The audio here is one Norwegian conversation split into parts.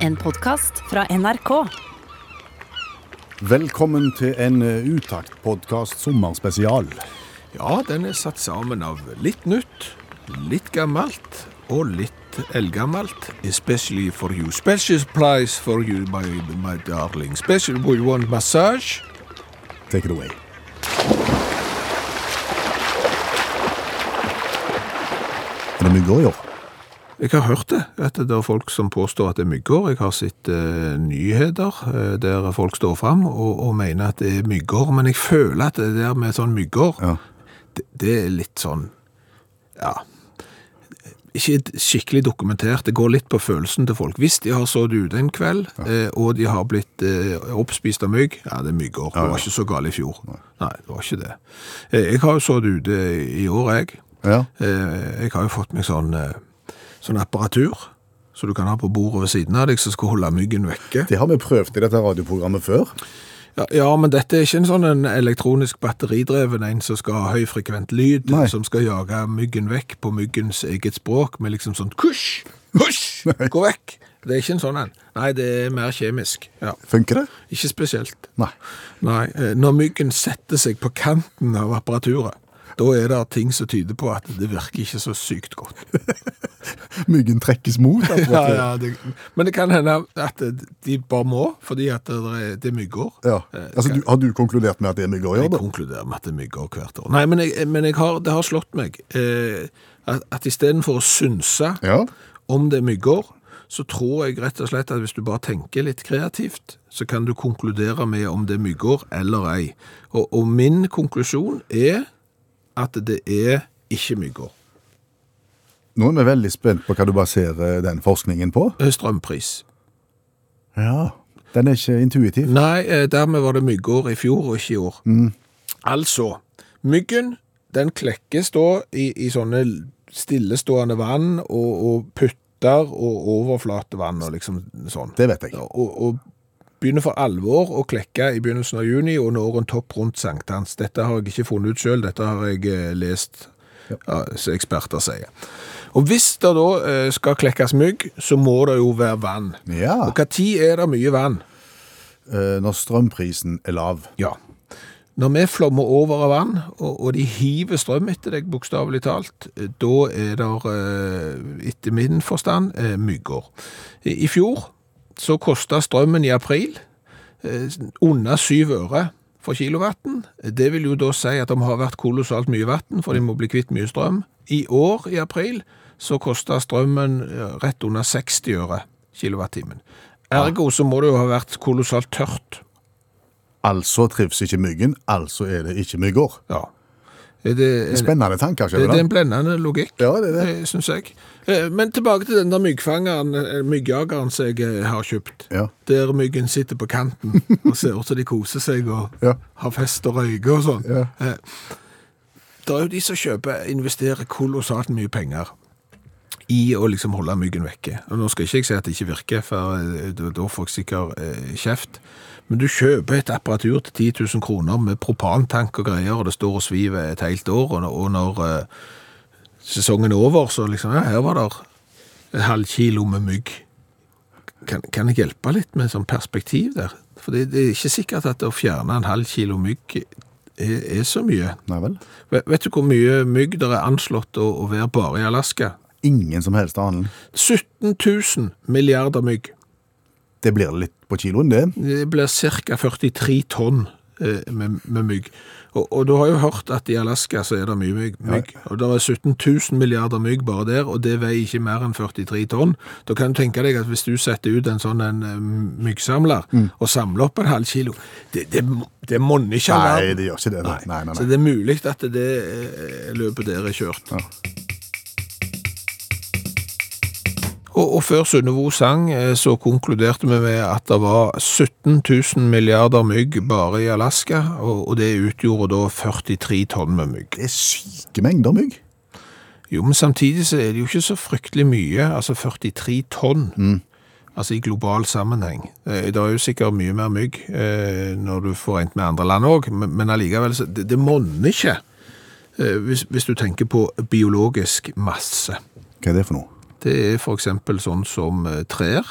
En podkast fra NRK. Velkommen til en eh, Utakt-podkast sommerspesial. Ja, den er satt sammen av litt nytt, litt gammelt og litt eldgammelt. Especially for you. Special price for you, my, my darling. Special, we want massage. Take it away. Er det mygger i år? Jeg har hørt det, at det er folk som påstår at det er myggår. Jeg har sett eh, nyheter eh, der folk står fram og, og mener at det er myggår. men jeg føler at det der med sånn myggår, Ja. det, det er litt sånn, ja, ikke skikkelig dokumentert. Det går litt på følelsen til folk. Hvis de har sådd ute en kveld, eh, og de har blitt eh, oppspist av mygg, ja, det er myggår. Det var ikke så galt i fjor. Nei, det var ikke det. Eh, jeg har jo sådd ute i år, jeg. Ja. Jeg har jo fått meg sånn, sånn apparatur, så du kan ha på bordet ved siden av deg, som skal holde myggen vekke. Det har vi prøvd i dette radioprogrammet før. Ja, ja, men dette er ikke en sånn en elektronisk batteridreven en som skal ha høyfrekvent lyd, Nei. som skal jage myggen vekk på myggens eget språk, med liksom sånn kusj, husj, gå vekk. Det er ikke en sånn en. Nei, det er mer kjemisk. Ja, Funker det? ikke spesielt. Nei. Nei, eh, når myggen setter seg på kanten av apparaturet, da er det ting som tyder på at det virker ikke så sykt godt. Myggen trekkes mot. Ja, ja, det, men det kan hende at de bare må, fordi at det er, det er mygger. Ja. Eh, Altså, du, har du konkludert med at det er mygger Jeg konkluderer med at det er mygger hvert år. Nei, men, jeg, men jeg har, det har slått meg eh, at, at istedenfor å synse Ja. om det er mygger, så tror jeg rett og slett at hvis du bare tenker litt kreativt, så kan du konkludere med om det er mygger eller ei. Og, og min konklusjon er at det er ikke mygger. Nå er vi veldig spent på hva du baserer den forskningen på. Eh, Strømpris. Ja. Den er ikke intuitiv. Nei, eh, dermed var det myggår i fjor og ikke i år. Altså, myggen, den klekkes da i, i sånne stillestående vann og, og putter og overflatevann og liksom sånn. Det vet jeg. Og, og begynner for alvor å klekke i begynnelsen av juni og når en topp rundt sankthans. Dette har jeg ikke funnet ut selv, dette har jeg eh, lest ja, som eksperter sier. Og hvis det da eh, skal klekkes mygg, så må det jo være vann. Ja. Og tid er det mye vann? Eh, Når strømprisen er lav. Ja. Når vi flommer over av vann, og, de hiver strøm etter deg, bokstavelig talt, da er det, etter min forstand, mygger. I fjor så kosta strømmen i april eh, under syv øre for kilowatten. Det vil jo da si at det har vært kolossalt mye vatten, for de må bli kvitt mye strøm. I år, i april, så kosta strømmen rett under 60 øre kilowattimen. Ergo så må det jo ha vært kolossalt tørt. Altså trives ikke myggen, altså er det ikke myggår. Ja. Det, Spennende tanker, det, det er en blendende logikk, Ja, det det. syns jeg. Eh, Men tilbake til den der myggfangeren, eh, myggjageren som jeg eh, har kjøpt. Ja. Der myggen sitter på kanten og ser ut som de koser seg og Ja. har fest og røyker og sånn. Ja. Eh, Det er jo de som kjøper, investerer kolossalt mye penger i å liksom holde myggen vekke. Og nå skal ikke jeg si at det ikke virker, for eh, da får jeg sikkert eh, kjeft. Men du kjøper et apparatur til 10 000 kroner med propantank og greier, og det står og sviver et helt år, og når, eh, sesongen er over, så liksom, ja, her var det en halv kilo med mygg. Kan, kan jeg hjelpe litt med sånn perspektiv der? For det, det er ikke sikkert at å fjerne en halv kilo mygg er, er så mye. Nei vel? Vet, vet du hvor mye mygg det er anslått å, å være bare i Alaska? Ingen som helst annen. 17 000 milliarder mygg. Det blir litt på kiloen, det. Det blir ca. 43 tonn eh, med, med mygg. Og, og du har jo hørt at i Alaska så er det mye mygg. mygg. Og det er 17 000 milliarder mygg bare der, og det veier ikke mer enn 43 tonn. Da kan du tenke deg at hvis du setter ut en sånn en myggsamler myggsamler og samler opp en halv kilo, det, det, det monner ikke all Nei, det gjør ikke det. Nei, nei, nei. Så det er mulig at det eh, løpet der er kjørt. Og, og før Sunnevo sang, eh, så konkluderte vi med at det var 17 000 milliarder mygg bare i Alaska, og, og det utgjorde da 43 tonn med mygg. Det er syke mengder mygg. Jo, men samtidig så er det jo ikke så fryktelig mye, altså 43 tonn. Altså i global sammenheng. Eh, Det er jo sikkert mye mer mygg eh, når du får rent med andre land òg, men, allikevel, så det, det monner ikke. Hvis, hvis du tenker på biologisk masse. Hva er det for noe? Det er eksempel sånn som eh, trær.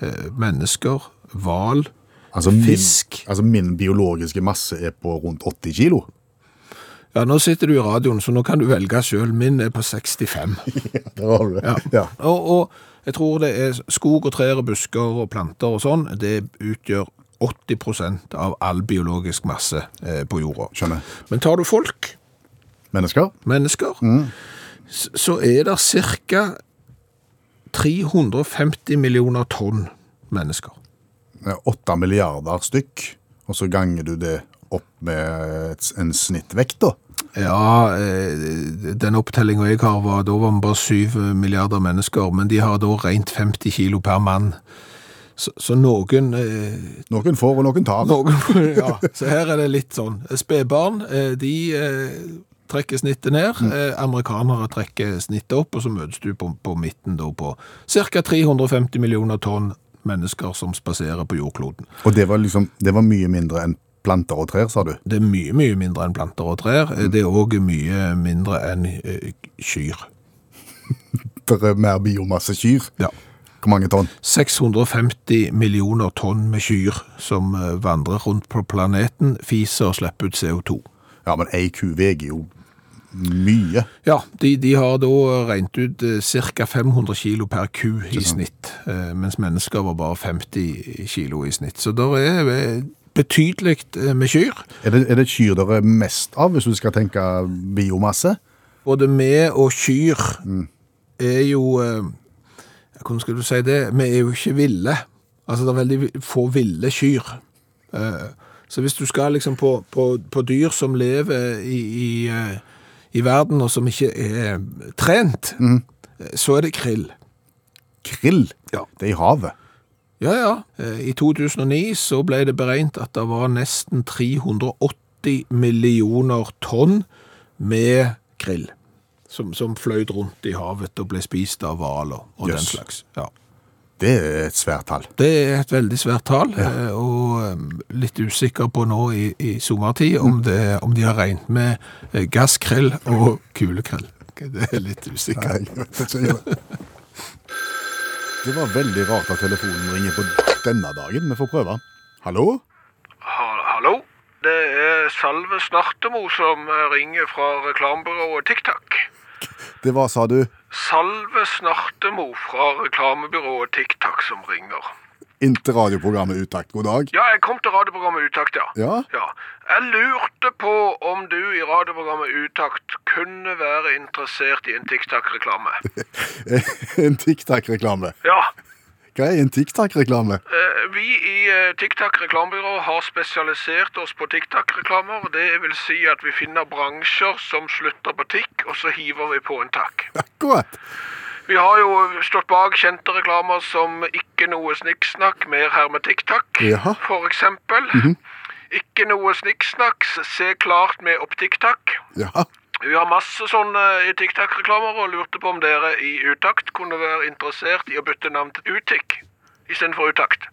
eh, mennesker, hval, Altså min, Fisk. altså min biologiske masse er på rundt 80 kilo. Ja, nå sitter du i radioen, så nå kan du velge selv. Min er på 65. ja, det var det. Ja. Ja. Og, og jeg tror det er skog og trær og busker og planter og sånn, det utgjør 80% av all biologisk masse eh, på jorda. Skjønner. Men tar du folk, Mennesker? mennesker, Mm. så er det ca. 350 millioner tonn mennesker. Åtte 8 milliarder stykk, og så ganger du det opp med en snittvekt, da. Ja, eh, den opptellinga jeg har, var da var vi bare 7 milliarder mennesker, men de har da rent 50 kilo per mann. Så, så noen eh, Noen får, og noen tar. Noen, ja, så her er det litt sånn. Spedbarn, eh, de eh, trekker snittet ned. Eh, amerikanere trekker snittet opp, og så møtes du på, på midten da på ca. 350 millioner tonn mennesker som spaserer på jordkloden. Og det var liksom, det var mye mindre enn planter og trær, sa du. Det er mye, mye mindre enn planter og trær. Mm. Det er òg mye mindre enn eh, kyr. Det er mer biomasse kyr. Ja. Hvor mange tonn? 650 millioner tonn med kyr som eh, vandrer rundt på planeten, fiser og slipper ut CO2. Ja, men ei ku veier jo mye. Ja, de, de har da regnet ut eh, ca. 500 kilo per ku i snitt, eh, mens mennesker var bare 50 kilo i snitt. Så det er eh, betydelig med kyr. Er det, er det kyr dere er mest av, hvis du skal tenke biomasse? Både med og kyr er jo Hvordan skal du si det? Vi er jo ikke ville. Altså, det er veldig få ville kyr. Så hvis du skal liksom på, på, på dyr som lever i, i, i verden, og som ikke er trent, mm. så er det krill. Krill? Ja. Det er i havet. Ja, ja. Eh, I 2009 så ble det beregnet at det var nesten 380 millioner tonn med krill. Som, som fløyt rundt i havet og ble spist av hvaler og den Jøss. slags. Ja. Det er et svært tall. Det er et veldig svært tall, ja. og eh, litt usikker på nå i, i sommertid om, det, om de har regnet med gasskrell gasskrill og kulekrell. Det er litt usikker. Det var veldig rart at telefonen ringer på denne dagen. Vi får prøve. Hallo? Ha- Hallo? Det er Salve Snartemo som eh, ringer fra reklamebyrået TikTok. Det var, sa du, Salve Snartemo fra reklamebyrået TikTok som ringer. inntil radioprogrammet Utakt. God dag. Ja, jeg kom til radioprogrammet Utakt, ja. Ja? ja. Jeg lurte på om du i radioprogrammet Utakt kunne være interessert i en TikTok-reklame. En TikTak-reklame. Ja. Hva er en TikTok-reklame? Eh, Vi i eh, TikTok reklamebyrå har spesialisert oss på TikTok-reklamer. Det vil si at vi finner bransjer som slutter på tikk, og så hiver vi på en takk. Akkurat. Vi har jo stått bak kjente reklamer som Ikke noe snikksnakk, mer her med TikTok, Jaha. for eksempel. Ikke noe snikksnakk, se klart med opp TikTok. Ja. Vi har masse sånne i TikTok-reklamer og lurte på om dere i Utakt kunne være interessert i å bytte navn til Utik istedenfor Utakt.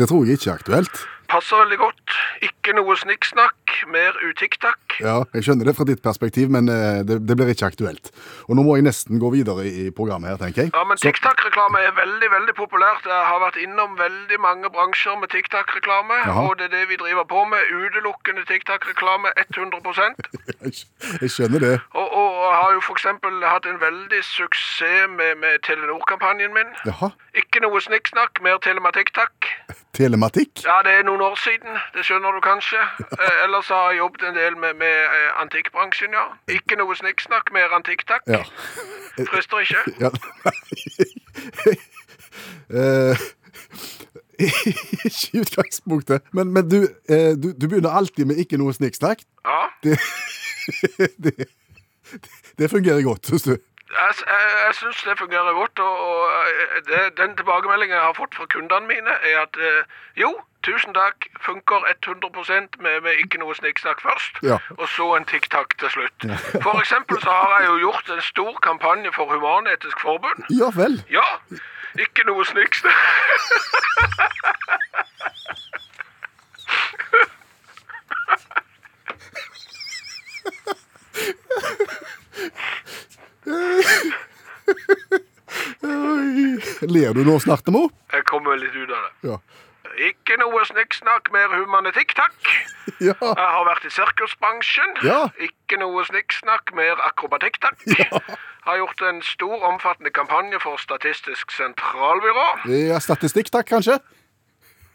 Det tror jeg ikke er aktuelt. Passer veldig godt. Ikke noe snikksnakk, mer utikk-takk. Ja, Jeg skjønner det fra ditt perspektiv, men eh, det, det blir ikke aktuelt. Og nå må jeg nesten gå videre i programmet her, tenker jeg. Ja, men Så- TikTok-reklame er veldig, veldig populært. Jeg har vært innom veldig mange bransjer med TikTok-reklame, og det er det vi driver på med. Utelukkende TikTok-reklame 100 Jeg, skjønner det. og, og jeg har jo eksempel hatt en veldig suksess med, med Telenor-kampanjen min. Jaha. Ikke noe snikksnakk, mer telematikk-takk. Telematikk? Ja, det er noen år siden, det skjønner du kanskje. Eh, ellers har jeg jobbet en del med, med eh, antikkbransjen, ja. Ikke noe snikksnakk, mer antikk-takk. Ja. Frister ikke. ja. Eh, ikke i utgangspunktet. Men, men du, eh, du, du begynner alltid med ikke noe snikksnakk. Ja. Det, det, det fungerer godt, syns du. Jeg, jeg, jeg syns det fungerer godt, og, og eh, det, den tilbakemeldingen jeg har fått fra kundene mine, er at eh, jo, tusen takk, funker 100% med, med ikke noe snikksnakk først, Ja. og så en tikk-takk til slutt. For eksempel så har jeg jo gjort en stor kampanje for Human-Etisk Forbund. Ja vel. Ja, ikke noe snikksnakk. Oi. Ler du nå, Snartemo? Jeg kommer litt ut av det. Ja. Ikke noe snikksnakk, mer humanetikk, takk. Ja. Jeg har vært i sirkusbransjen. Ja. Ikke noe snikksnakk, mer akrobatikk, takk. Har gjort en stor, omfattende kampanje for Statistisk sentralbyrå. ja. Statistikk, takk, kanskje?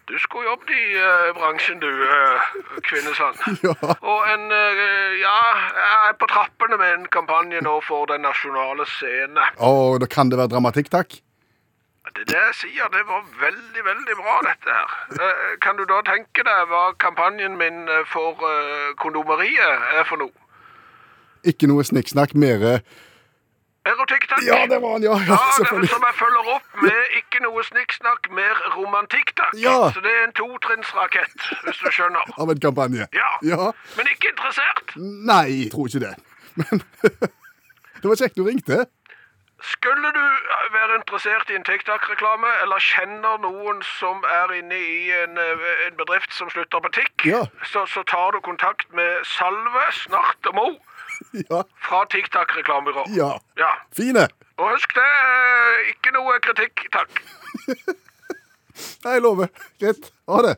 Du skulle jobbet i uh, bransjen, du, uh, Kvinnesand. Ja. Og en uh, Ja, jeg er på trappene med en kampanje nå for Den nasjonale scene. Å, da kan det være dramatikk, takk? Det det jeg sier, det var veldig, veldig bra, dette her. Uh, kan du da tenke deg hva kampanjen min eh, for eh, kondomeriet er for noe? Ikke noe snikksnakk, mere Erotikk, takk. Ja, det var han, ja. ja Ja, selvfølgelig. som jeg følger opp med ikke noe snikksnakk, mer romantikk, takk. Ja. Så det er en totrinnsrakett, hvis du skjønner. Av en kampanje. Ja. ja. Men ikke interessert. Nei, jeg tror ikke det. Men det var kjekt du ringte. Skulle du være interessert i en TikTok-reklame, eller kjenner noen som er inne i en, eh, en bedrift som slutter på tikk, Ja. så, så tar du kontakt med Salve Snart og Mo Ja. fra TikTok-reklamebyrå. Ja. ja. Fine. Og husk det, ikke noe kritikk, takk. Jeg lover. Greit. Ha det.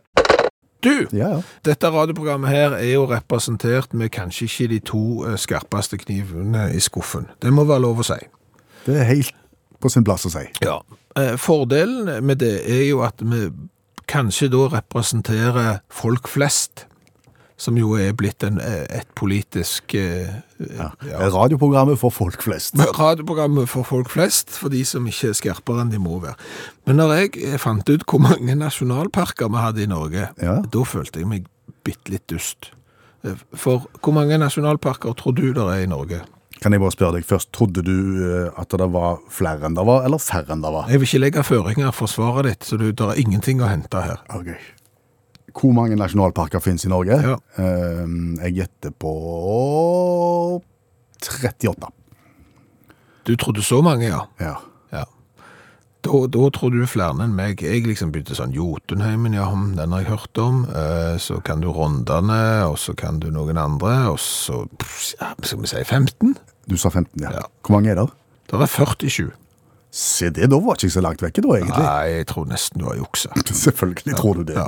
Du, Ja, ja. dette radioprogrammet her er jo representert med kanskje ikke de to eh, skarpeste knivene i skuffen. Det må være lov å si. Det er helt på sin plass å si. Ja. Eh, Fordelen med det er jo at vi kanskje da representerer folk flest, som jo er blitt en, eh, et politisk eh, ja. Radioprogrammet for folk flest. Radioprogrammet for folk flest, for de som ikke er skarpere enn de må være. Men når jeg eh, fant ut hvor mange nasjonalparker vi hadde i Norge, Ja. da følte jeg meg bitte litt dust. For hvor mange nasjonalparker tror du det er i Norge? Kan jeg bare spørre deg først, trodde du at det var flere enn det var, eller færre enn det var? Jeg vil ikke legge føringer for svaret ditt, så du, det er ingenting å hente her. Ok. Hvor mange nasjonalparker finnes i Norge? Ja. Eh, jeg gjetter på 38. Du trodde så mange, ja. Ja. Ja. Da, da tror du flere enn meg. Jeg liksom begynte sånn Jotunheimen, ja, den har jeg hørt om. Eh, så kan du Rondane, og så kan du noen andre, og så skal vi si 15? Du sa 15, ja. Ja. Hvor mange er det? Det er 47. Se det, da var ikke så langt vekke da, egentlig. Nei, jeg tror nesten du har juksa. Selvfølgelig tror du det. Ja.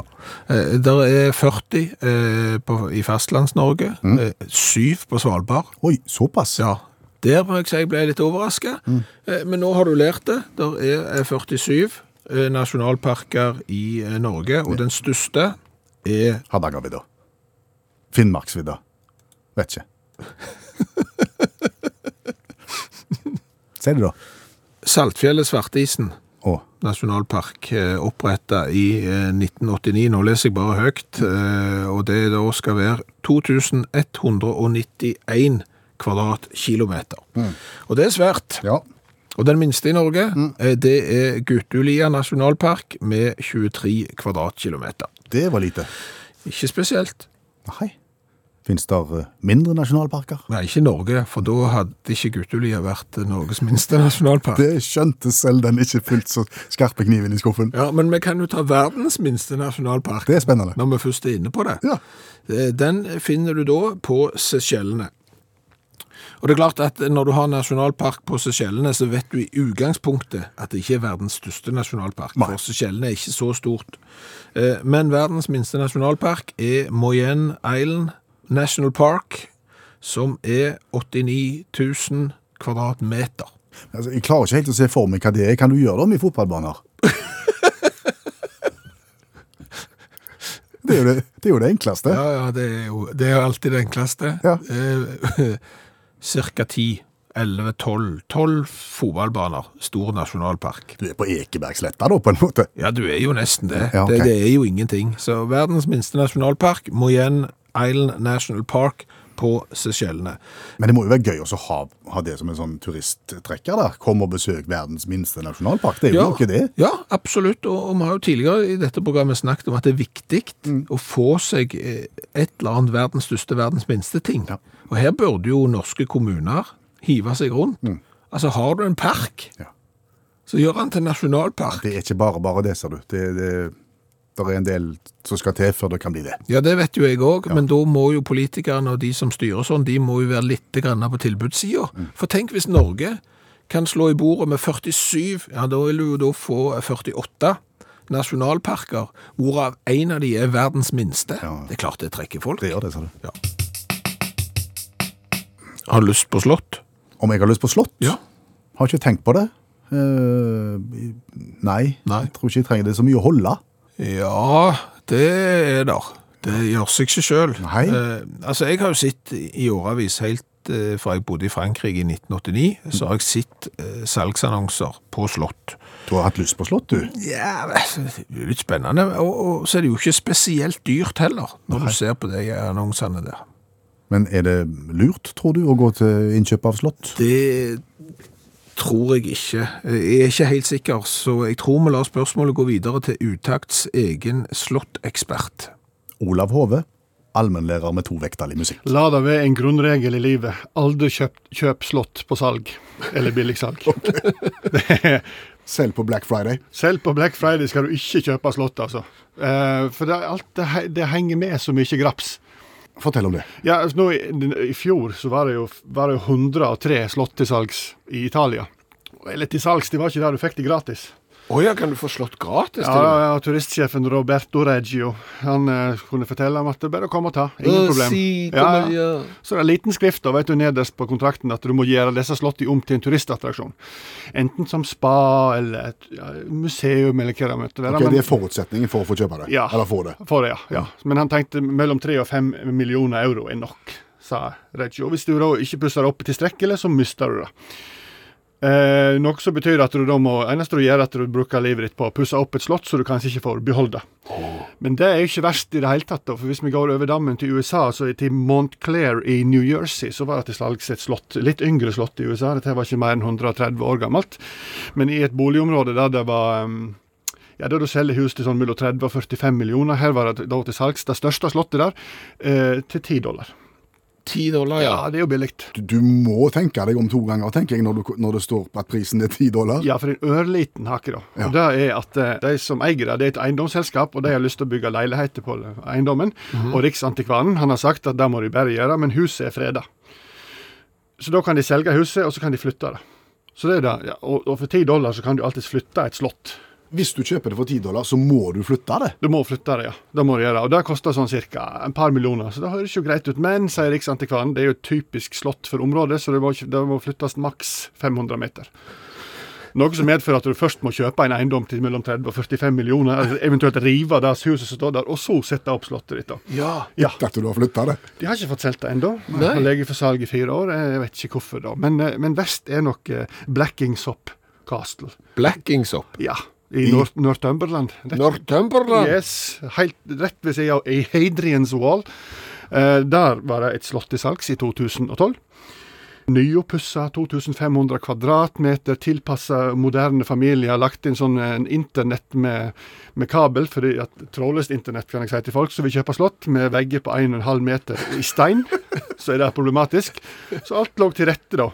Eh, der er 40 eh, på, i fastlands-Norge, eh, 7 på Svalbard. Oi, såpass? Ja, der må jeg si jeg ble litt overraska. Eh, men nå har du lært det. Der er eh, 47 eh, nasjonalparker i eh, Norge, og den største er Hardangervidda. Finnmarksvidda. Vet ikke. Si det, da. Saltfjellet Svartisen. oh. Nasjonalpark oppretta i eh, 1989. Nå leser jeg bare høyt. eh, Og det da skal være 2191 kvadratkilometer. Og det er svært. ja. Og den minste i Norge, mm. det er Guttulia nasjonalpark med 23 kvadratkilometer. Det var lite. Ikke spesielt. Nei. Fins det eh, mindre nasjonalparker? Nei, ikke Norge, for da hadde ikke Guttulia vært Norges minste nasjonalpark. Det skjønte selv den ikke fullt så skarpe kniven i skuffen. Ja, men vi kan jo ta verdens minste nasjonalpark. Det er spennende. Når vi først er inne på det. Ja. Eh, Den finner du da på Seychellene. Og det er klart at når du har nasjonalpark på Seychellene, så vet du i utgangspunktet at det ikke er verdens største nasjonalpark. Nei. For Seychellene er ikke så stort. Eh, Men verdens minste nasjonalpark er Moyen Island National Park, som er 89 000 kvadratmeter. Altså, jeg klarer ikke helt å se for meg hva det er. Kan du gjøre det om i fotballbaner? Det er det, det, er jo det enkleste. Ja, ja, det er jo det er alltid det enkleste. Ja. Eh, Cirka 10, 11, 12, 12 fotballbaner, stor nasjonalpark. Du er på Ekebergsletta da, på en måte. Ja, du er jo nesten det. Ja, okay. det. Det er jo ingenting. Så verdens minste nasjonalpark, Moyen Island National Park på Seychellene. Men det må jo være gøy å ha, ha det som en sånn turisttrekker der. Kom og besøk verdens minste nasjonalpark. Det er jo noe det. Ja, absolutt. Og, og vi har jo tidligere i dette programmet snakket om at det er viktig Mm. å få seg eh, et eller annet verdens største, verdens minste ting. Ja. Og her burde jo norske kommuner hive seg rundt. Altså, har du en park, Mm. Ja. så gjør den til nasjonalpark. Det er ikke bare bare det, ser du. Det, det, det er en del som skal til før det kan bli det. Ja, det vet jo jeg òg, men da må jo politikerne og de som styrer sånn, de må jo være litt grann på tilbudssida. Mm. For tenk hvis Norge kan slå i bordet med 47, ja da vil du jo da få 48 nasjonalparker, hvorav en av de er verdens minste. Ja. Det er klart det trekker folk. Det gjør det, sa du. Ja. Har du lyst på slott? Om jeg har lyst på slott? Ja. Har ikke tenkt på det. Uh, nei. Nei. Jeg tror ikke jeg trenger det så mye å holde. Ja, det er der. Det gjør seg ikke sjøl. Nei. Eh, altså, jeg har jo sett i årevis, helt eh, fra jeg bodde i Frankrike i 1989, så har jeg sett eh, salgsannonser på slott. Du har hatt lyst på slott, du? Ja, det er litt spennende. Og, og så er det jo ikke spesielt dyrt heller, når du ser på de annonsene der. Men er det lurt, tror du, å gå til innkjøp av slott? Det tror jeg ikke. Jeg er ikke helt sikker, så jeg tror vi lar spørsmålet gå videre til Utakts egen slottekspert. Olav Hove, allmennlærer med to vekttall i musikk. La det være en grunnregel i livet. Aldri kjøp, kjøp slott på salg. Eller billigsalg. okay. Selv på Black Friday. Selv på Black Friday skal du ikke kjøpe slott, altså. Eh, for det, alt det, det henger med så mye graps. Fortell om det. Ja, altså nå i, I fjor så var det jo var det 103 slått til salgs i Italia. Eller til salgs, det var ikke der du fikk de gratis. Å ja, kan du få slått gratis Ja, ja, Turistsjefen Roberto Reggio han eh, kunne fortelle om at det er bare å komme og ta. Ingen problem. Ja, ja. Så det er liten skrift da, vet du, nederst på kontrakten at du må gjøre disse slottene om til en turistattraksjon. Enten som spa eller et ja, museum eller hva det måtte være. Ok, men- Det er forutsetningen for å få kjøpe det? Ja. Eller få det? For det, ja. ja. Men han tenkte mellom tre og fem millioner euro er nok, sa Reggio. Hvis du da ikke pusser det opp tilstrekkelig, så mister du det. Eh, noe som betyr at du da må eneste du gjør, at du bruker livet ditt på å pusse opp et slott så du kanskje ikke får beholde. Men det er jo ikke verst i det hele tatt. da, for Hvis vi går over dammen til USA, så er til Montclair i New Jersey, så var det til salgs et slott. Litt yngre slott i USA. Dette var ikke mer enn 130 år gammelt. Men i et boligområde der det var ja, Da du selger hus til sånn mellom 30 og 45 millioner. Her var det da til salgs det største slottet der eh, til 10 dollar. Ti dollar, ja. Ja, det er jo billig. Du, du må tenke deg om to ganger, tenker jeg, når, du, når det står på at prisen er ti dollar. Ja, for en ørliten hake, da. Og det er at eh, De som eier det, det er et eiendomsselskap, og de har lyst til å bygge leiligheter på eiendommen. Og Riksantikvaren han har sagt at det må de bare gjøre, men huset er freda. Så da kan de selge huset, og så kan de flytte det. Så det er det. Ja, og, og for ti dollar så kan du alltids flytte et slott. Hvis du kjøper det for 10 dollar, så må du flytte det. Du må flytte det, ja. Det må du gjøre. Og det koster sånn ca. et par millioner, så det høres jo greit ut. Men, sier Riksantikvaren, det er jo et typisk slott for området, så det må, det må flyttes maks 500 meter. Noe som medfører at du først må kjøpe en eiendom til mellom 30 og 45 millioner, eller eventuelt rive det huset som står der, og så sette opp slottet ditt. da. Ja. Ja, Etter du har flytta det. De har ikke fått solgt det ennå. Har ligget for salg i fire år. Jeg vet ikke hvorfor, da. Men, eh, men vest er nok Blackingsop Castle. Blackingsop? Ja. I I Northumberland. Northumberland. Yes, helt rett ved siden av Hadrians Wall. Eh, der var det et slott til salgs i 2012. Nyoppussa 2500 kvadratmeter, tilpassa moderne familier. Lagt inn sånn en internett med, med kabel, fordi at trådløst internett kan jeg si til folk som vil kjøpe slott, med vegger på 1,5 meter i stein. Så er det problematisk. Så alt lå til rette, da.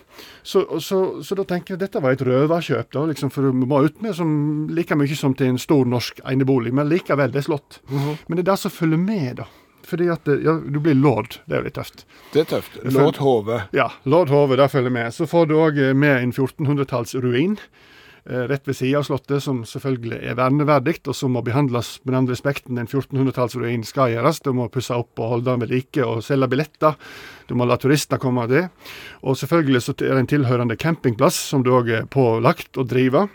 Så, så, så da tenker jeg at dette var et røverkjøp, da, liksom, for du må ut med som, like mye som til en stor norsk enebolig, men likevel, det er slott. Men det er det som følger med, da. Fordi at ja, du blir lord, det er jo litt tøft. Det er tøft. Lord Hove. Ja, lord Hove, det følger med. Så får du òg med en 1400-tallsruin eh, rett ved sida av slottet, som selvfølgelig er verneverdig, og som må behandles med den respekten en 1400-tallsruin skal gjøres. Du må pusse opp og holde den ved like og selge billetter. Du må la turister komme til. Og selvfølgelig så er det en tilhørende campingplass som du òg er pålagt å drive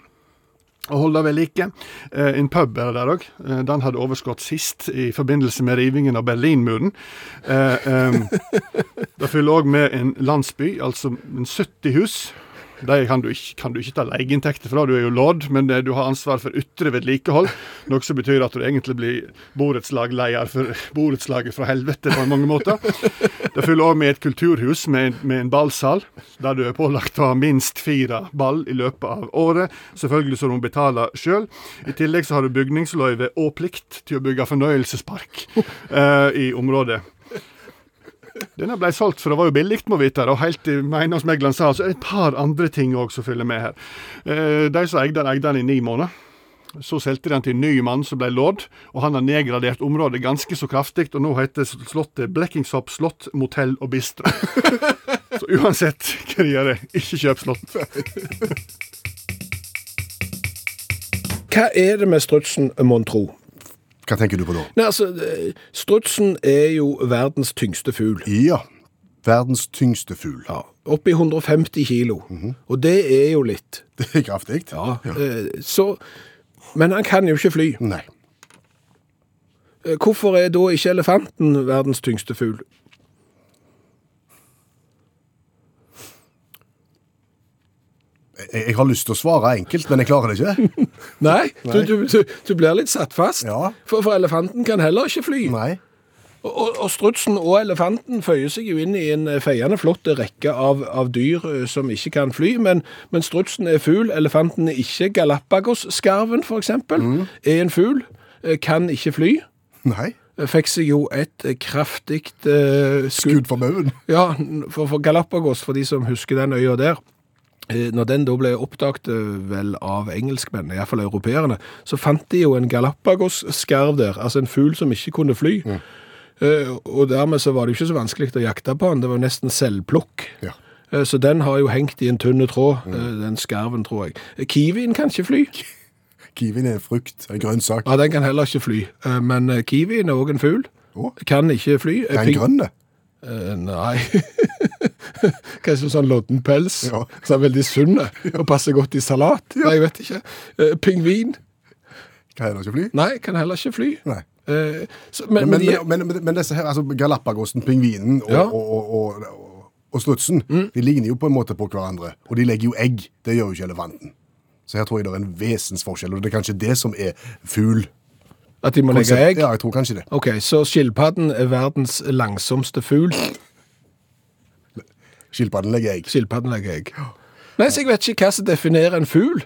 og holder ved like. Eh, en pub er det der òg. Eh, den hadde overskudd sist i forbindelse med rivingen av Berlinmuren. Eh, det fyller òg med en landsby, altså en 70 hus. De kan du, ikke, kan du ikke ta leieinntekter fra, du er jo lord, men eh, du har ansvar for ytre vedlikehold. Noe som betyr at du egentlig blir borettslagleder for borettslaget fra helvete på mange måter. Det følger òg med et kulturhus med, med en ballsal, der du er pålagt å ha minst fire ball i løpet av året. Selvfølgelig så du må betale sjøl. I tillegg så har du bygningsløyve og plikt til å bygge fornøyelsespark eh, i området. Denne ble solgt, for det var jo billig, må vite. Og helt til eiendomsmegleren sa, så er det et par andre ting òg som følger med her. Eh, de som eide den, eide den i ni måneder. Så solgte de den til en ny mann som ble lord, og han har nedgradert området ganske så kraftig. Og nå heter slottet Blekkingshopp slott, motell og bistro. så uansett hva de gjør, ikke kjøp slott. Hva er det med strutsen, mon tro? Hva tenker du på da? Nei, altså, eh, Strutsen er jo verdens tyngste fugl. Ja. Verdens tyngste fugl. Ja, Oppi 150 kilo. Og det er jo litt. Det er kraftig. Ja, ja. så, Men han kan jo ikke fly. Nei. Eh, Hvorfor er da ikke elefanten verdens tyngste fugl? Jeg, jeg har lyst til å svare enkelt, men jeg klarer det ikke. Nei, Du, du, du, du blir litt satt fast. Ja. For, for elefanten kan heller ikke fly. Nei. Og, og, strutsen og elefanten føyer seg jo inn i en eh, feiende flott rekke av, av dyr eh, som ikke kan fly, men, men strutsen er fugl, elefanten er ikke. Galapagos-skarven, for eksempel, er en fugl, eh, kan ikke fly. Nei. Fikk seg jo et kraftig eh, skudd. Skudd for baugen. Ja, for, for Galapagos, for de som husker den øya der, når den da ble oppdaget eh, vel av engelskmenn, i hvert fall europeerne, så fant de jo en Galapagos-skarv der, altså en fugl som ikke kunne fly. Mm. og dermed så var det jo ikke så vanskelig å jakte på den, det var jo nesten selvplukk. Ja. Eh, Så den har jo hengt i en tynn tråd, mm. den skarven, tror jeg. Eh, Kiwien kan ikke fly. Kiwien er en frukt, en grønnsak. Ja, den kan heller ikke fly. Eh, Men eh, kiwien er òg en fugl. Oh. Kan ikke fly. Eh, er den grønn? det? Eh, nei. Kanskje sånn lodden pels, Ja. som er veldig sunn og passer godt i salat. Nei, jeg vet ikke. Uh, pingvin? Kan heller ikke fly? Nei, kan heller ikke fly. Nei. Uh, så, men, Men, men, de, men, disse her, altså Galapagosen, pingvinen og, Ja. og, og, og, strutsen, de ligner jo på en måte på hverandre. Og de legger jo egg. Det gjør jo ikke elefanten. Så her tror jeg det er en vesensforskjell, og det er kanskje det som er fugl. at de må legge egg? Ja, jeg tror kanskje det. Ok, så skilpadden er verdens langsomste fugl. Skilpadden legger egg. Skilpadden legger egg. Nei, så jeg vet ikke hva som definerer en fugl.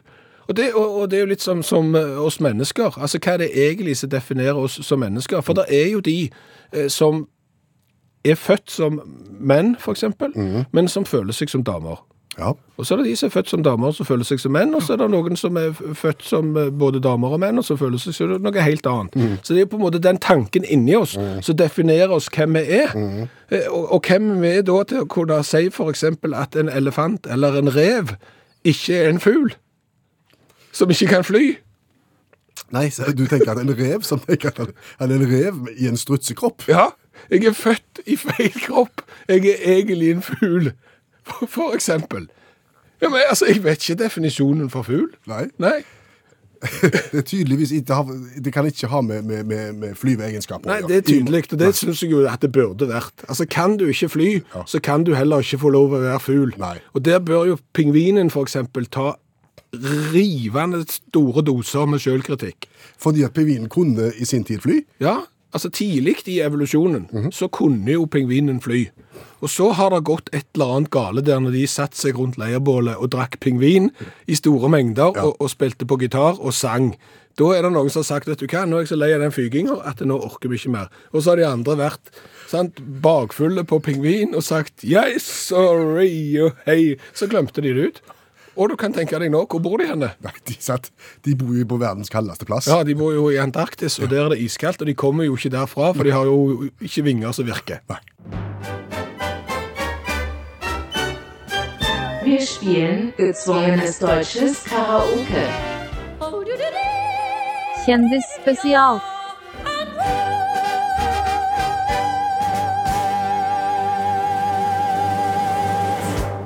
Og det, og, og det er jo litt som, som eh, oss mennesker. Altså, hva er det egentlig som definerer oss som mennesker? For det er jo de eh, som er født som menn, for eksempel, men som føler seg som damer. Ja. Og så er det de som er født som damer som føler seg som menn, og så er det noen som er født som eh, både damer og menn, og som føler seg som noe helt annet. Så det er på en måte den tanken inni oss som definerer oss hvem vi er. Mm. Og, og hvem vi er da til å kunne si eksempel at en elefant eller en rev ikke er en fugl som ikke kan fly. Nei, så du tenker at en rev som tenker at han er en rev i en strutsekropp? Ja, jeg er født i feil kropp. Jeg er egentlig en fugl, for, for eksempel. Ja, men altså, Jeg vet ikke definisjonen for fugl. Nei. Nei. Det er tydeligvis ikke, det kan ikke ha med, med, med, med flyveegenskaper å Nei, det er tydelig, og det syns jeg jo at det burde vært. Altså, Kan du ikke fly, så kan du heller ikke få lov å være fugl. Og der bør jo pingvinen eksempel ta rivende store doser med sjølkritikk. Fordi at pingvinen kunne i sin tid fly. Ja, altså tidlig i evolusjonen så kunne jo pingvinen fly. Og så har det gått et eller annet gale der når de satte seg rundt leirbålet og drakk pingvin i store mengder og, og spilte på gitar og sang. Da er det noen som har sagt vet du hva, nå er jeg så lei av den fyginga at nå orker vi ikke mer. Og så har de andre vært sant, bakfulle på pingvin og sagt yes, sorry, og hei. Så glemte de det ut. Og du kan tenke deg nå, hvor bor de henne? Nei, de, satt, de bor jo på verdens kaldeste plass. Ja, de bor jo i Antarktis, og der er det iskaldt, og de kommer jo ikke derfra, for de har jo ikke vinger som virker. Nei. Wir spielen gezwungenes deutsches Karaoke. Kjendisspesial.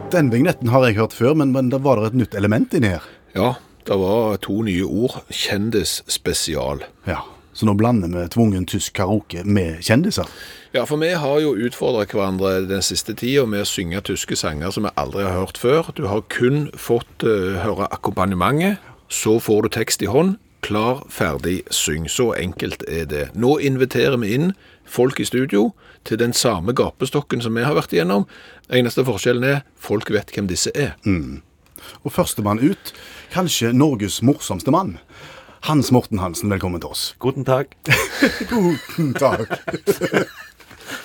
Den vignetten har jeg hørt før, men, men da var det et nytt element inni her. Ja, det var to nye ord. Kjendisspesial. Ja, Så nå blander vi tvungen tysk karaoke med kjendiser. Ja, for vi har jo utfordret hverandre den siste tida med å synge tyske sanger som vi aldri har hørt før. Du har kun fått uh, høre akkompagnementet, så får du tekst i hånd. Klar, ferdig, syng. Så enkelt er det. Nå inviterer vi inn folk i studio til den samme gapestokken som vi har vært igjennom. Eneste forskjellen er folk vet hvem disse er. Og førstemann ut, kanskje Norges morsomste mann. Hans Morten Hansen, velkommen til oss. Guten takk. Guten takk.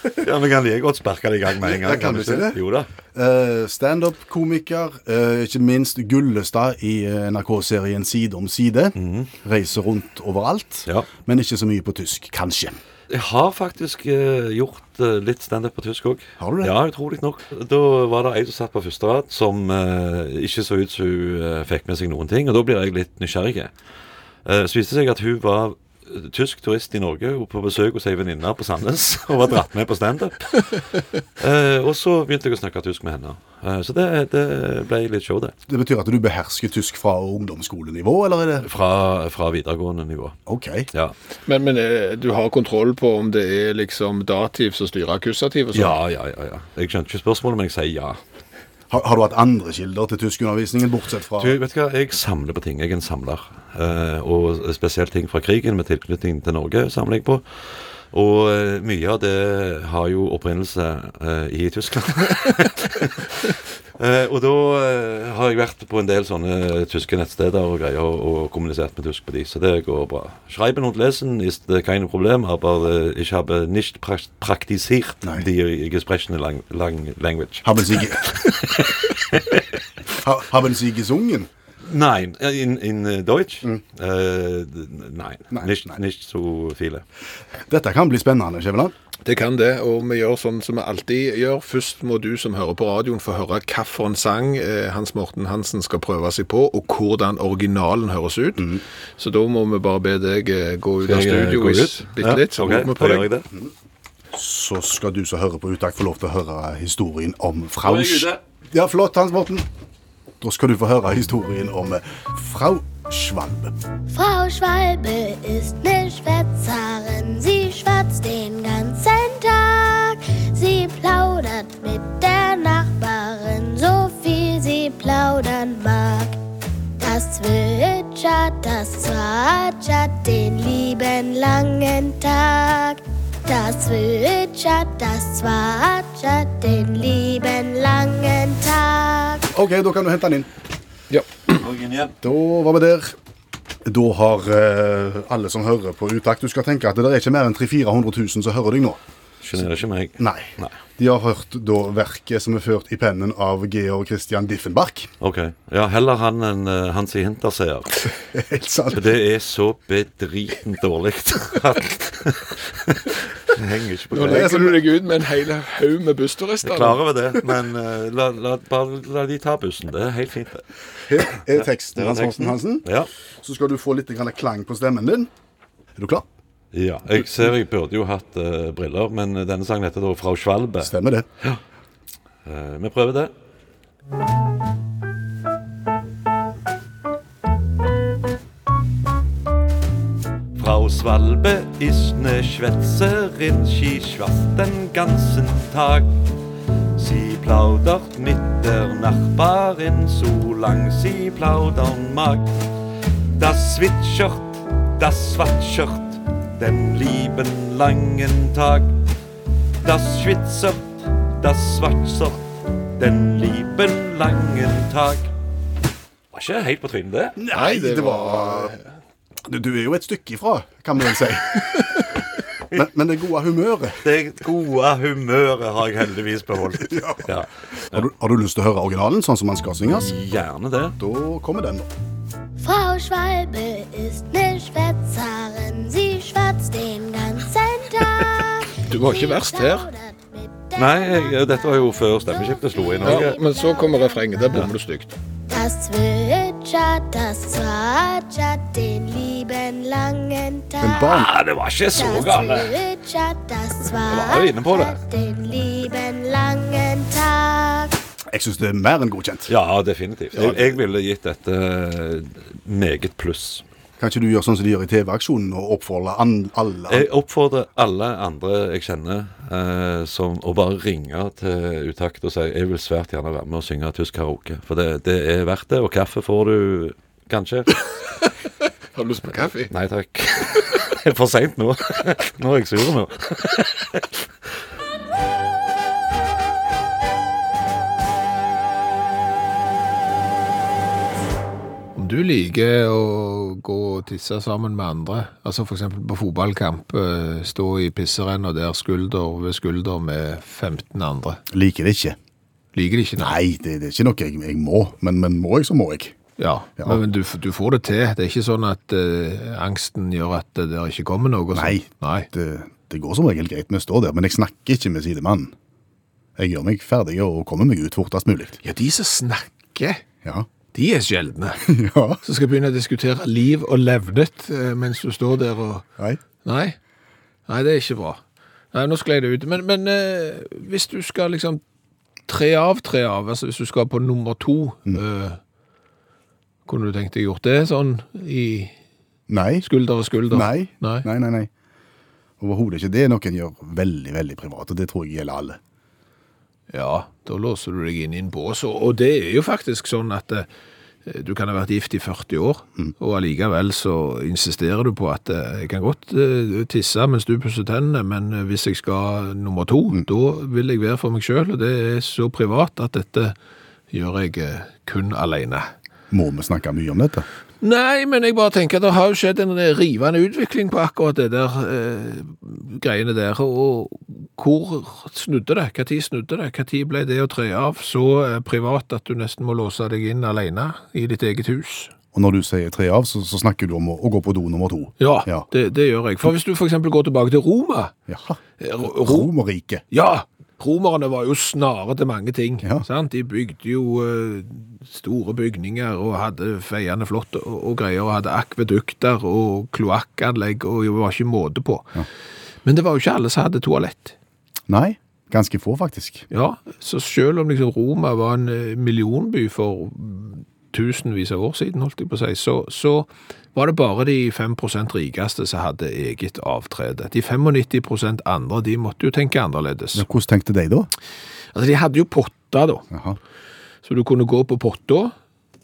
Ja, Vi kan like godt sparke det i gang med en gang. Ja, kan vi du si det? Jo da. Uh, Standup-komiker, uh, ikke minst Gullestad i eh, NRK-serien Side om side. Reiser rundt overalt, Ja. men ikke så mye på tysk, kanskje. Jeg har faktisk uh, gjort uh, litt standup på tysk òg. Har du det? Ja, utrolig nok. Da var det ei som satt på første rad, som uh, ikke så ut som hun fikk med seg noen ting. Og da blir jeg litt nysgjerrig. Så viste det seg at hun var tysk turist i Norge på besøk hos ei venninne på Sandnes og var dratt med på standup. Eh, og så begynte jeg å snakke tysk med henne. Eh, så det, det ble litt show, det. Det betyr at du behersker tysk fra ungdomsskolenivå, eller er det Fra, fra videregående nivå. OK. Ja. Men, men eh, du har kontroll på om det er liksom dativ som styrer akkusativ og sånn? ja, ja, ja, ja. Jeg skjønte ikke spørsmålet, men jeg sier ja. Har, har du hatt andre kilder til tyskundervisningen, bortsett fra Du, vet du hva, Jeg samler på ting. Jeg er en samler. Eh, og spesielt ting fra krigen med tilknytning til Norge samler jeg på. Og eh, mye av det har jo opprinnelse eh, i Tyskland. Eh, og da eh, har jeg vært på en del sånne tyske nettsteder og greier og, og kommunisert med tysk på de, så det går bra. Schreiben und lesen ist kein Problem, aber äh, ich habe nicht praktisert Nein. die gesprochene lang lang language. Haben Sie, ge haben Sie gesungen? Nein, äh, in, in äh, Deutsch? Mm. Uh, nein, Nein, nicht, nein. nicht so viele. Dette kan bli spennende, Skjæveland. Det kan det, og vi gjør sånn som vi alltid gjør. Først må du som hører på radioen få høre hvilken sang eh, Hans Morten Hansen skal prøve seg på, og hvordan originalen høres ut. Så da må vi bare be deg eh, gå ut av studio bitte litt, så okay. på gjør jeg det. Så skal du som hører på Utakt få lov til å høre historien om ute. Ja, flott, Hans Morten. Da skal du få høre historien om eh, Frau Schwalbe. Frau Schwalbe ist ne Schwätzerin, sie schwatzt den ganzen Tag. Sie plaudert mit der Nachbarin, so viel sie plaudern mag. Das zwitschert, das zwatschert den lieben langen Tag. Das zwitschert, das zwatschert den lieben langen Tag. OK, da kan du hente den inn. Ja. Da var vi der. Da har eh, alle som hører på Utakt Du skal tenke at det er ikke mer enn 300 000-400 000 som hører deg nå. Sjenerer ikke meg. Nei. Nei. De har hørt da verket som er ført i pennen av Georg Christian Diffenbach. Ok. Ja, heller han enn uh, Hansi Hinterseer. Helt sant. For det er så bedritent dårlig at Det henger ikke på Nå legger du deg ut med en hel haug med Jeg er bussturister. klar over det, men uh, la, la, bare la de ta bussen. Det er helt fint, det. Her er teksten, Hans Morten. Hansen. Ja. Så skal du få litt klang på stemmen din. Er du klar? Ja. Jeg ser jeg burde jo hatt uh, briller, men denne sangen heter da 'Frau Schwalbe'. Stemmer det. Eh, vi prøver det. Frau Svalbe ist ne Schwätzerin, sie schwatzt den ganzen Tag. Sie plaudert mit der Nachbarin, solang sie plaudern mag. Das zwitschert, das swatschert den lieben langen Tag. Das schwitzert, das swatschert den lieben langen Tag. Var ikke helt på trynet, det. Nei, det, var du, du er jo et stykke ifra, kan vi vel si. men, men det gode humøret Det gode humøret har jeg heldigvis beholdt. Ja. har du, har du lyst til å høre originalen sånn som den skal synges? Gjerne det. Da kommer den, da. Frau Schwalbe ist ne Schwätzerin, sie schwatzt den ganzen Tag. Du var ikke verst her. Nei, jeg, dette var jo før stemmeskiftet slo inn. Ja, Jeg- men så kommer refrenget. Der bommer du stygt. Das zwitschert, das zwatschert den lieben langen Tag. Men barn... Ah, det var ikke så Das gale. zwitschert, das var jo inne på det. zwatschert den lieben langen Tag. Jeg syns det er mer enn godkjent. Ja, definitivt. Jeg, jeg ville gitt dette eh, meget pluss. Kan ikke du gjøre sånn som de gjør i TV-aksjonen, og oppfordre alle Jeg oppfordrer alle andre jeg kjenner, eh, som å bare ringe til Utakt og si jeg vil svært gjerne være med og synge tysk karaoke. For det, det er verdt det. Og kaffe får du kanskje. Har du lyst på kaffe? Nei takk. Det er for seint nå. Nå er jeg sur nå. Du liker å gå og tisse sammen med andre, altså eksempel på fotballkamp, eh, stå i pisserenna der skulder ved skulder med 15 andre. liker det ikke. Liker det ikke? Nei, det, det er ikke noe jeg, jeg må, men, men må jeg, så må jeg. Ja, Ja. men, men du, du får det til. Det er ikke sånn at uh, angsten gjør at det der ikke kommer noe. og. Nei. Nei. Det, det går som regel greit med å stå der, men jeg snakker ikke med sidemannen. Jeg gjør meg ferdig og kommer meg ut fortest mulig. Ja, de som snakker, Ja. De er sjeldne. Ja. Så skal jeg begynne å diskutere liv og levnet eh, mens du står der og Nei. Nei. Nei, det er ikke bra. Nei, nå sklei det ut. Men, men eh, hvis du skal liksom tre av, tre av, altså hvis du skal på nummer to, eh, kunne du tenkt deg gjort det sånn i Nei. skulder og skulder? Nei. Nei. Nei, nei, nei. Overhodet ikke. Det er noe en gjør veldig, veldig privat, og det tror jeg gjelder alle. Ja, da låser du deg inn i en bås, og, det er jo faktisk sånn at eh, du kan ha vært gift i 40 år, og allikevel så insisterer du på at eh, jeg kan godt eh, tisse mens du pusser tennene, men hvis jeg skal nummer to, da vil jeg være for meg selv, og det er så privat at dette gjør jeg kun alene. Må vi snakke mye om dette? Nei, men jeg bare tenker at det har jo skjedd en rivende utvikling på akkurat det der eh, greiene der, og hvor snudde det? Tid snudde det? Tid ble det å tre av så eh, privat at du nesten må låse deg inn alene i ditt eget hus? Og når du sier tre av, så, så snakker du om å, å gå på do nummer to. Ja, Ja. Det, det gjør jeg. For hvis du eksempel går tilbake til Roma, Jaha. eh, Ro- Ro- Romerriket. Ja, romerne var jo snare til mange ting. Ja. Sant? De bygde jo eh, store bygninger og hadde feiende flott og, og greier, og hadde akvedukter og kloakkanlegg, og det var ikke måte på. Men det var jo ikke alle som hadde toalett. Nei, ganske få faktisk. Ja, så selv om liksom Roma var en eh, millionby for tusenvis av år siden, holdt jeg på å si, så, så var det bare de 5% rikeste som hadde eget avtrede. De 95% andre, de måtte jo tenke annerledes. Ja, hvordan tenkte de da? Altså, de hadde jo potta da, Aha. så du kunne gå på potta,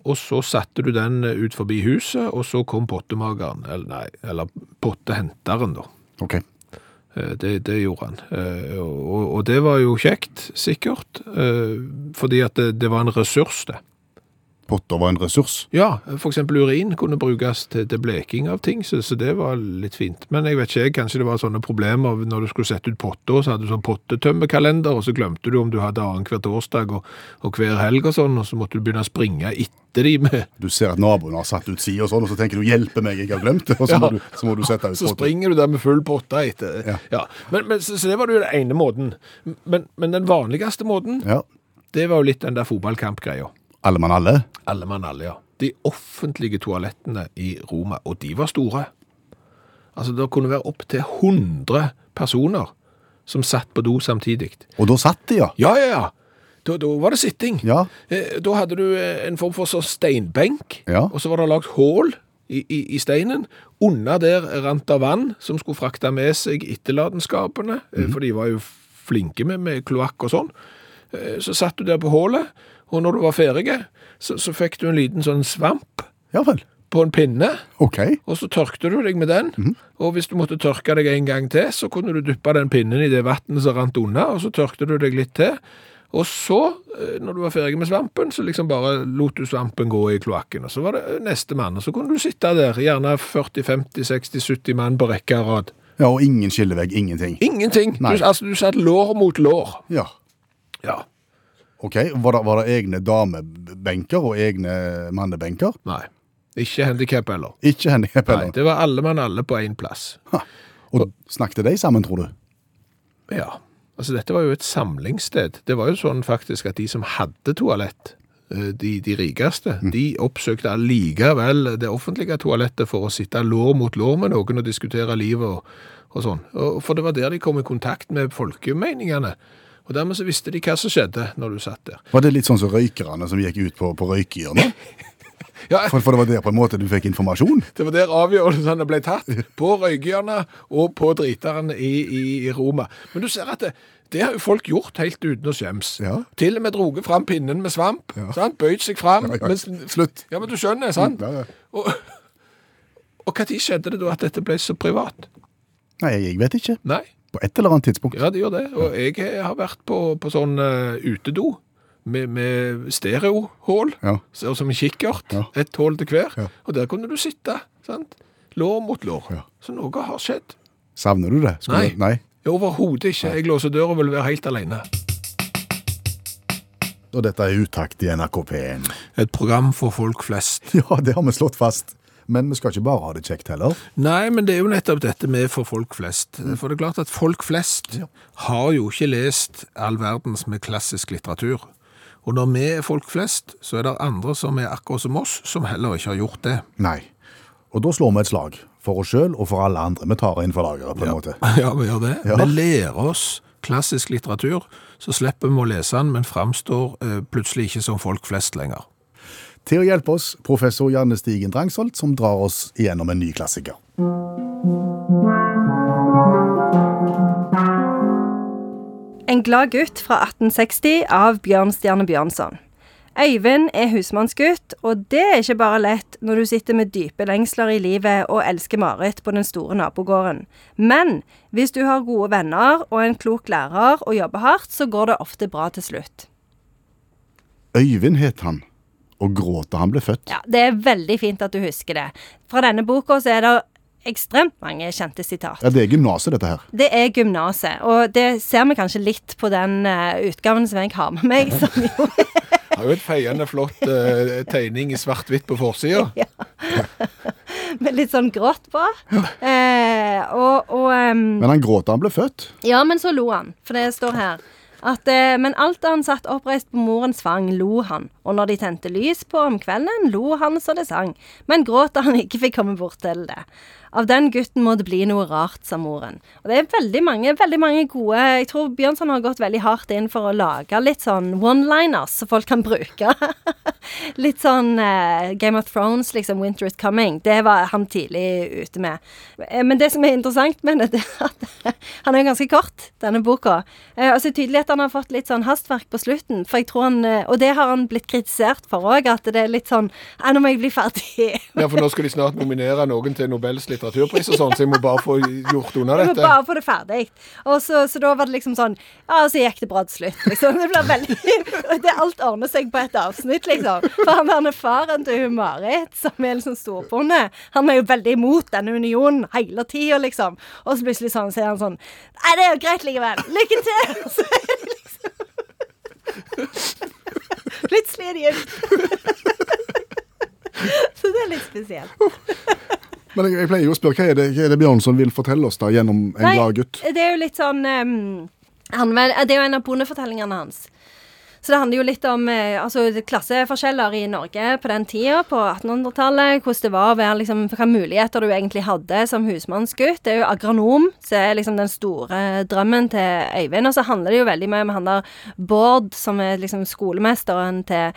og så satte du den ut forbi huset, og så kom pottemageren, eller nei, eller pottehenteren da. Ok. Eh, Det, det gjorde han. Eh, Og, og det var jo kjekt, sikkert, eh, fordi at det, det var en ressurs det. Potter var en ressurs. Ja, eksempel urin kunne brukes til, til bleking av ting, så, så det var litt fint. Men jeg vet ikke, jeg, kanskje det var sånne problemer når du skulle sette ut potter, så hadde du sånn pottetømmekalender, og så glemte du om du hadde annenhver torsdag og, og hver helg og sånn, og så måtte du begynne å springe etter Du ser at naboen har satt ut side og sånn, og så tenker du 'hjelpe meg, jeg har glemt det', og så, Ja. må, du, så må du sette ut så springer du der med full potte etter. Ja. Ja. Men, men, så, så det var jo den ene måten. Men, men den vanligste måten, Ja. det var jo litt den der fotballkampgreia. Alle mann alle. Alle mann alle, ja. De offentlige toalettene i Roma, og de var store. Altså, det kunne være opp til 100 personer som satt på do samtidig. Og da satt de, ja. Ja, ja, ja. Da, da var det sitting. Ja. Eh, Da hadde du eh, en form for sånn steinbenk, Ja. og så var det lagt hål i, i, i steinen. Under der rant det vann som skulle frakte med seg etterladenskapene, eh, for de var jo flinke med, med kloakk og sånn. Så satt du der på hålet, og når du var ferdig, så, så fikk du en liten sånn svamp Ja på en pinne, Okay. og så tørkte du deg med den. Og hvis du måtte tørke deg en gang til, så kunne du dyppe den pinnen i det vannet som rant unna, og så tørkte du deg litt til. Og så, eh, når du var ferdig med svampen, så liksom bare lot du svampen gå i kloakken. Og så var det neste mann, og så kunne du sitte der, gjerne 40-50-60-70 mann på rekke og rad. Ja, og ingen skillevegg, ingenting. Ingenting. Du, altså, du satt lår mot lår. Ja. Ja. Ok, var det, var det egne damebenker og egne mannebenker? Nei. Ikke handicap heller. Ikke handicap Nei, det var alle mann alle på én plass. Og snakket de sammen, tror du? Ja, altså dette var jo et samlingssted. Det var jo sånn faktisk at de som hadde toalett, eh, de, de rikeste, de oppsøkte allikevel det offentlige toalettet for å sitte lår mot lår med noen og diskutere livet og, og sånn. Og, for det var der de kom i kontakt med folkemeningene. Og dermed så visste de hva som skjedde når du satt der. Var det litt sånn som røykerne som gikk ut på, på røykehjørnet? Ja, For, for det var der på en måte du fikk informasjon? det var der avgjørelsene ble tatt. På røykehjørnet og på driteren i, i, i Roma. Men du ser at det, det har jo folk gjort helt uten å skjems. Ja. Til og med droget fram pinnen med svamp. Sant? Bøyd seg fram. Ja, ja. mens- Slutt. Ja, men du skjønner, sant? Ja, ja. Og, og tid skjedde det da at dette ble så privat? Nei, jeg vet ikke. Nei, På et eller annet tidspunkt. ja det gjør det. Og jeg har vært på, på sånn uh, utedo med, med stereohål, Ja. som en kikkert, Ja. ett hål til hver. Ja. Og der kunne du sitte, sant? Lår mot lår. Ja. Så noe har skjedd. Savner du det? Skulle Nei. Nei. Overhodet ikke. Jeg låser døra og vil være helt alene. Og dette er utakt i NRK P1. Et program for folk flest. Ja, det har vi slått fast. Men vi skal ikke bare ha det kjekt heller. Nei, men det er jo nettopp dette med for folk flest. For det er klart at folk flest har jo ikke lest all verdens med klassisk litteratur. Og når vi er folk flest, så er det andre som er akkurat som oss, som heller ikke har gjort det. Nei. Og da slår vi et slag. For oss sjøl og for alle andre. Vi tar inn for lageret, på en måte. Ja, vi gjør det. Ja. Vi lærer oss klassisk litteratur, så slipper vi å lese den, men framstår eh, plutselig ikke som folk flest lenger. Til å hjelpe oss, professor Janne Stigen Drangsholt, som drar oss igjennom en ny klassiker. En glad gutt fra 1860 av Bjørnstjerne Bjørnson. Øyvind er husmannsgutt, og det er ikke bare lett når du sitter med dype lengsler i livet og elsker Marit på den store nabogården. Men hvis du har gode venner og en klok lærer og jobber hardt, så går det ofte bra til slutt. Øyvind het han, og gråt da han ble født. Ja, Det er veldig fint at du husker det. Fra denne boka så er det ekstremt mange kjente sitat. Ja, Det er gymnaset, dette her. Det er gymnaset, og det ser vi kanskje litt på den uh, utgaven som jeg har med meg. Som jo Har jo et feiende flott eh, tegning i svart-hvitt på forsida. med litt sånn grått på. Eh, og og um... Men han gråt da han ble født. Ja, men så lo han, for det står her. At, eh, men alt da han satt oppreist på morens fang, lo han, og når de tente lys på om kvelden, lo han så det sang, men gråt da han ikke fikk komme bort til det. Av den gutten må det bli noe rart, sa moren. Og det er veldig mange, veldig mange gode Jeg tror Bjørnson har gått veldig hardt inn for å lage litt sånn one-liners som folk kan bruke. litt sånn eh, Game of Thrones, liksom, Winter is coming. Det var han tidlig ute med. Eh, Men det som er interessant med det, er at han er jo ganske kort, denne boka. Eh, og så det tydelig at han har fått litt sånn hastverk på slutten. For jeg tror han eh, Og det har han blitt kritisert for òg, at det er litt sånn Ja, nå må jeg bli ferdig. Ja, for nå skal de snart nominere noen til Nobels litteraturpris og sånn, så jeg må bare få gjort unna Jeg må dette. bare få det ferdig. Og så, så da var det liksom sånn Ja, så gikk det bra til slutt, liksom. Det blir veldig det Alt ordner seg på et avsnitt, liksom. For han der faren til hun Marit, som er liksom storbonde, han er jo veldig imot denne unionen hele tida, liksom. Og så plutselig sånn, så er han sånn Nei, det er jo greit likevel. Lykke til! Så er det liksom Plutselig er de gift. Så det er litt spesielt. Men jeg, jeg pleier jo å spørre, hva er det, hva er det Bjørnson vil fortelle oss da gjennom En Nei, glad gutt? Det er jo litt sånn um, han, Det er jo en av bondefortellingene hans. Så det handler jo litt om eh, altså, klasseforskjeller i Norge på den tida, på 1800-tallet. Hvordan det var å være liksom, Hvilke muligheter du egentlig hadde som husmannsgutt. Det er jo agronom som er liksom den store drømmen til Øyvind. Og så handler det jo veldig mye om han der Bård, som er liksom skolemesteren til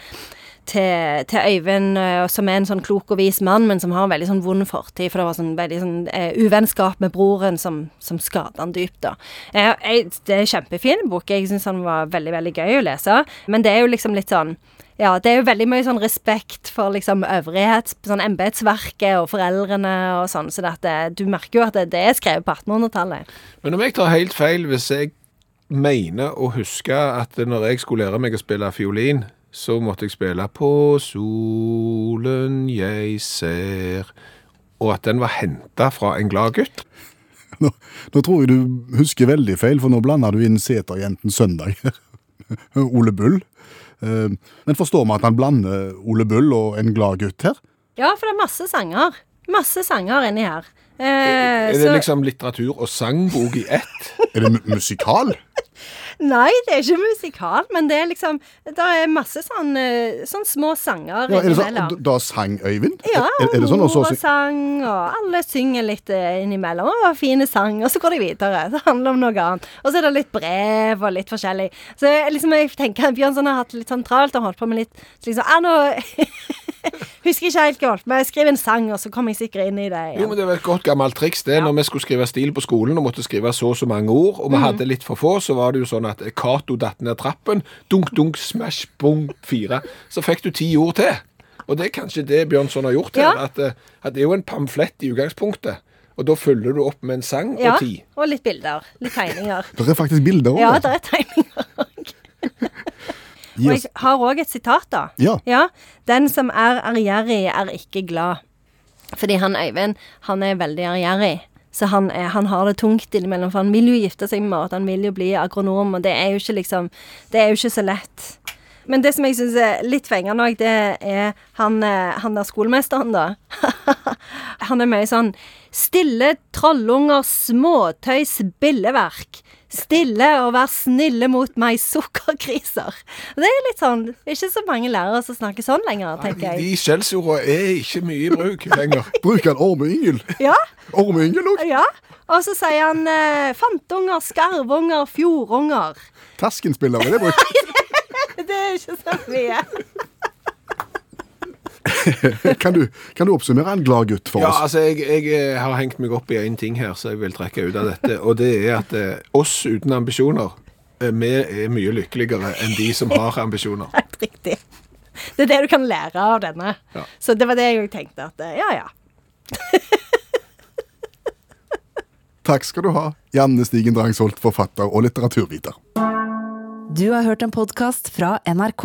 til, til Øyvind, eh, som er en sånn klok og vis mann, men som har en veldig sånn vond fortid. For det var sånn veldig sånn uh, uvennskap med broren som, som skada han dypt, da. Eh, jeg, det er en kjempefin bok. Jeg syns han var veldig, veldig gøy å lese. Men det er jo liksom litt sånn ja, det er jo veldig mye sånn respekt for liksom øvrighet, sånn embetsverket og foreldrene og sånn, så det, du merker jo at det, det er skrevet på 1800-tallet. Men om jeg tar helt feil hvis jeg mener å huske at når jeg skulle lære meg å spille fiolin, så måtte jeg spille på solen jeg ser, og at den var henta fra en glad gutt. Nå, nå tror jeg du husker veldig feil, for nå blander du inn Seterjenten Søndag. Ole Bull. Eh, Men forstår vi at han blander Ole Bull og En glad gutt her? Ja, for det er masse sanger. Masse sanger inni her. Eh, Er det så- liksom litteratur og sangbok i ett? Er det mu musikal? Nei, det er ikke musikal, men det er liksom Det er masse sånn, eh, sånn små sanger Ja, er det sånn, innimellom. da sang Øyvind? Ja, er, er det sånn? Og mor sang, og alle synger litt eh, innimellom. Og fine sang, og så går de videre. Det handler om noe annet. Og så er det litt brev og litt forskjellig. Så jeg, liksom, jeg tenker at Bjørnson har hatt litt sånn travelt og holdt på med litt så liksom, ah, nå Husker ikke helt hva jeg skriver. Skriv en sang, og så kommer jeg sikkert inn i det Jo, men Det var et godt gammelt triks det. Når vi skulle skrive stil på skolen og måtte skrive så og så mange ord, og vi mm. hadde litt for få, så var det jo sånn at Cato datt ned trappen. Dunk, dunk, smash, bong, fire. Så fikk du ti ord til. Og det er kanskje det Bjørnson har gjort her. Ja. At, eh, at det er jo en pamflett i utgangspunktet. Og da følger du opp med en sang Ja, og ti. og litt bilder. Litt tegninger. det er faktisk bilder òg. Ja, det er tegninger òg. Og jeg har òg et sitat, da. Ja. Den som er ærgjerrig, er ikke glad. Fordi han Øyvind, han er veldig ærgjerrig. Så han, er, han har det tungt innimellom, for han vil jo gifte seg med Marit, han vil jo bli agronom, og det er jo ikke liksom Det er jo ikke så lett. Men det som jeg syns er litt fengende òg, det er han, eh, han der skolemesteren, da. han er mye sånn Stille trollunger, småtøys, billeverk. Stille og vær snille mot meg, sukkergriser. Det er litt sånn Ikke så mange lærere som snakker sånn lenger, tenker jeg. De skjellsordene er ikke mye i bruk lenger. Bruker han ormeyngel? Ja, Ormeyngel òg? ja. Og så sier han eh, fantunger, skarvunger, fjordunger. Taskenspiller, er jeg brukt? Det er ikke så mye. Kan du, kan du oppsummere en glad gutt for Ja, oss? altså, jeg, jeg eh, har hengt meg opp i én ting her, så jeg vil trekke ut av dette. Og det er at eh, oss uten ambisjoner, eh, vi er mye lykkeligere enn de som har ambisjoner. Helt riktig. Det er det du kan lære av denne. Ja. Så det var det jeg tenkte at eh, ja, ja. Takk skal du ha, Janne Stigen Drangsholt, forfatter og litteraturviter. Du har hørt en podkast fra NRK.